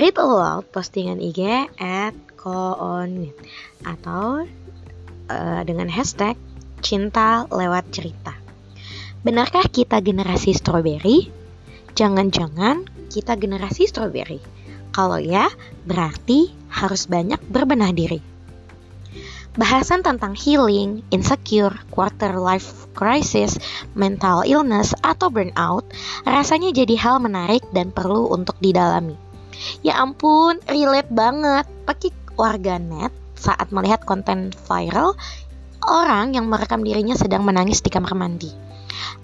read aloud postingan IG at koonit atau uh, dengan hashtag cinta lewat cerita. Benarkah kita generasi strawberry? Jangan-jangan kita generasi strawberry. Kalau ya, berarti harus banyak berbenah diri. Bahasan tentang healing, insecure, quarter life crisis, mental illness, atau burnout rasanya jadi hal menarik dan perlu untuk didalami. Ya ampun, relate banget. Pakai warganet saat melihat konten viral orang yang merekam dirinya sedang menangis di kamar mandi.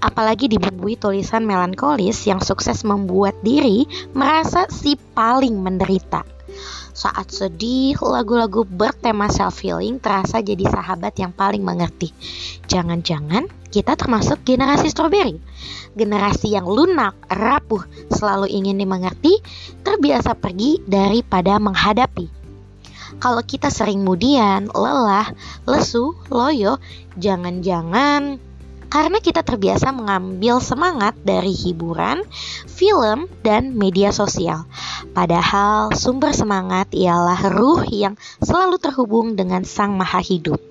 Apalagi dibumbui tulisan melankolis yang sukses membuat diri merasa si paling menderita. Saat sedih, lagu-lagu bertema self-healing terasa jadi sahabat yang paling mengerti. Jangan-jangan kita termasuk generasi strawberry. Generasi yang lunak, rapuh, selalu ingin dimengerti, terbiasa pergi daripada menghadapi. Kalau kita sering mudian, lelah, lesu, loyo, jangan-jangan karena kita terbiasa mengambil semangat dari hiburan, film, dan media sosial. Padahal sumber semangat ialah ruh yang selalu terhubung dengan Sang Maha Hidup.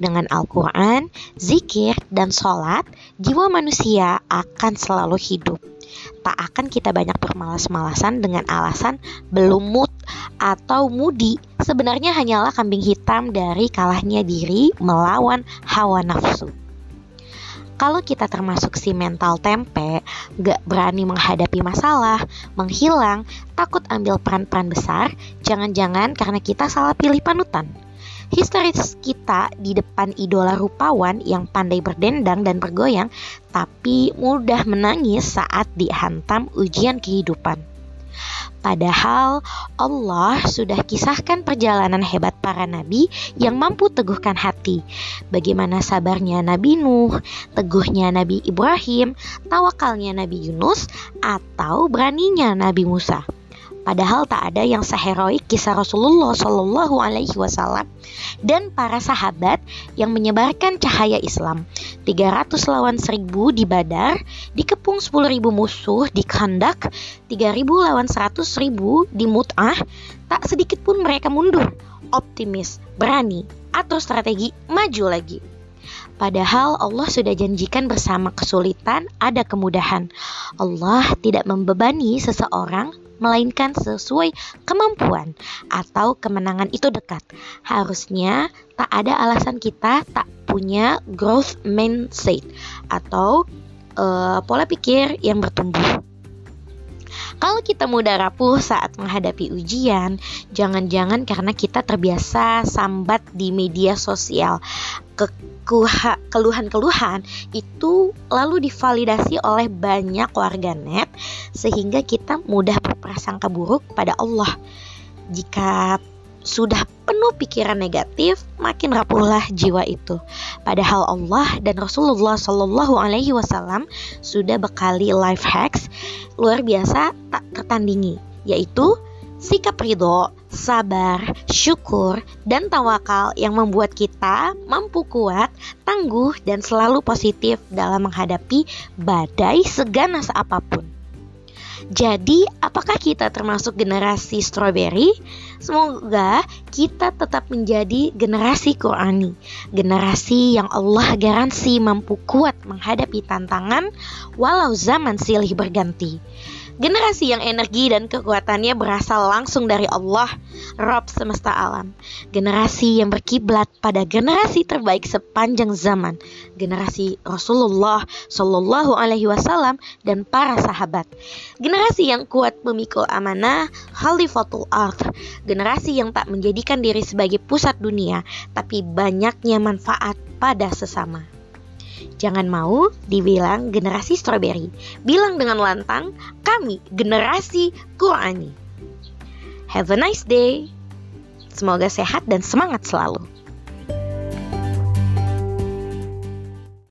Dengan Al-Quran, zikir, dan sholat, jiwa manusia akan selalu hidup. Tak akan kita banyak bermalas-malasan dengan alasan belum mood atau mudi. Sebenarnya hanyalah kambing hitam dari kalahnya diri melawan hawa nafsu kalau kita termasuk si mental tempe, gak berani menghadapi masalah, menghilang, takut ambil peran-peran besar, jangan-jangan karena kita salah pilih panutan. Histeris kita di depan idola rupawan yang pandai berdendang dan bergoyang, tapi mudah menangis saat dihantam ujian kehidupan. Padahal Allah sudah kisahkan perjalanan hebat para nabi yang mampu teguhkan hati. Bagaimana sabarnya Nabi Nuh, teguhnya Nabi Ibrahim, tawakalnya Nabi Yunus, atau beraninya Nabi Musa. Padahal tak ada yang seheroik kisah Rasulullah Shallallahu Alaihi Wasallam dan para sahabat yang menyebarkan cahaya Islam. 300 lawan 1000 di Badar, dikepung 10.000 musuh di Khandak, 3000 lawan 100.000 di Mut'ah, tak sedikit pun mereka mundur. Optimis, berani, atur strategi, maju lagi. Padahal Allah sudah janjikan bersama kesulitan ada kemudahan. Allah tidak membebani seseorang melainkan sesuai kemampuan atau kemenangan itu dekat. Harusnya tak ada alasan kita tak punya growth mindset atau uh, pola pikir yang bertumbuh. Kalau kita mudah rapuh saat menghadapi ujian, jangan-jangan karena kita terbiasa sambat di media sosial. Keluhan-keluhan itu lalu divalidasi oleh banyak warganet sehingga kita mudah berprasangka buruk pada Allah. Jika sudah penuh pikiran negatif, makin rapuhlah jiwa itu. Padahal Allah dan Rasulullah Shallallahu Alaihi Wasallam sudah bekali life hacks luar biasa tak tertandingi, yaitu sikap ridho, sabar, syukur, dan tawakal yang membuat kita mampu kuat, tangguh, dan selalu positif dalam menghadapi badai seganas apa pun. Jadi, apakah kita termasuk generasi strawberry? Semoga kita tetap menjadi generasi Qurani, generasi yang Allah garansi mampu kuat menghadapi tantangan walau zaman silih berganti. Generasi yang energi dan kekuatannya berasal langsung dari Allah, Rob semesta alam. Generasi yang berkiblat pada generasi terbaik sepanjang zaman, generasi Rasulullah Shallallahu Alaihi Wasallam dan para sahabat. Generasi yang kuat memikul amanah, Khalifatul Ard. Generasi yang tak menjadikan diri sebagai pusat dunia, tapi banyaknya manfaat pada sesama. Jangan mau dibilang generasi strawberry. Bilang dengan lantang, kami generasi Qurani. Have a nice day. Semoga sehat dan semangat selalu.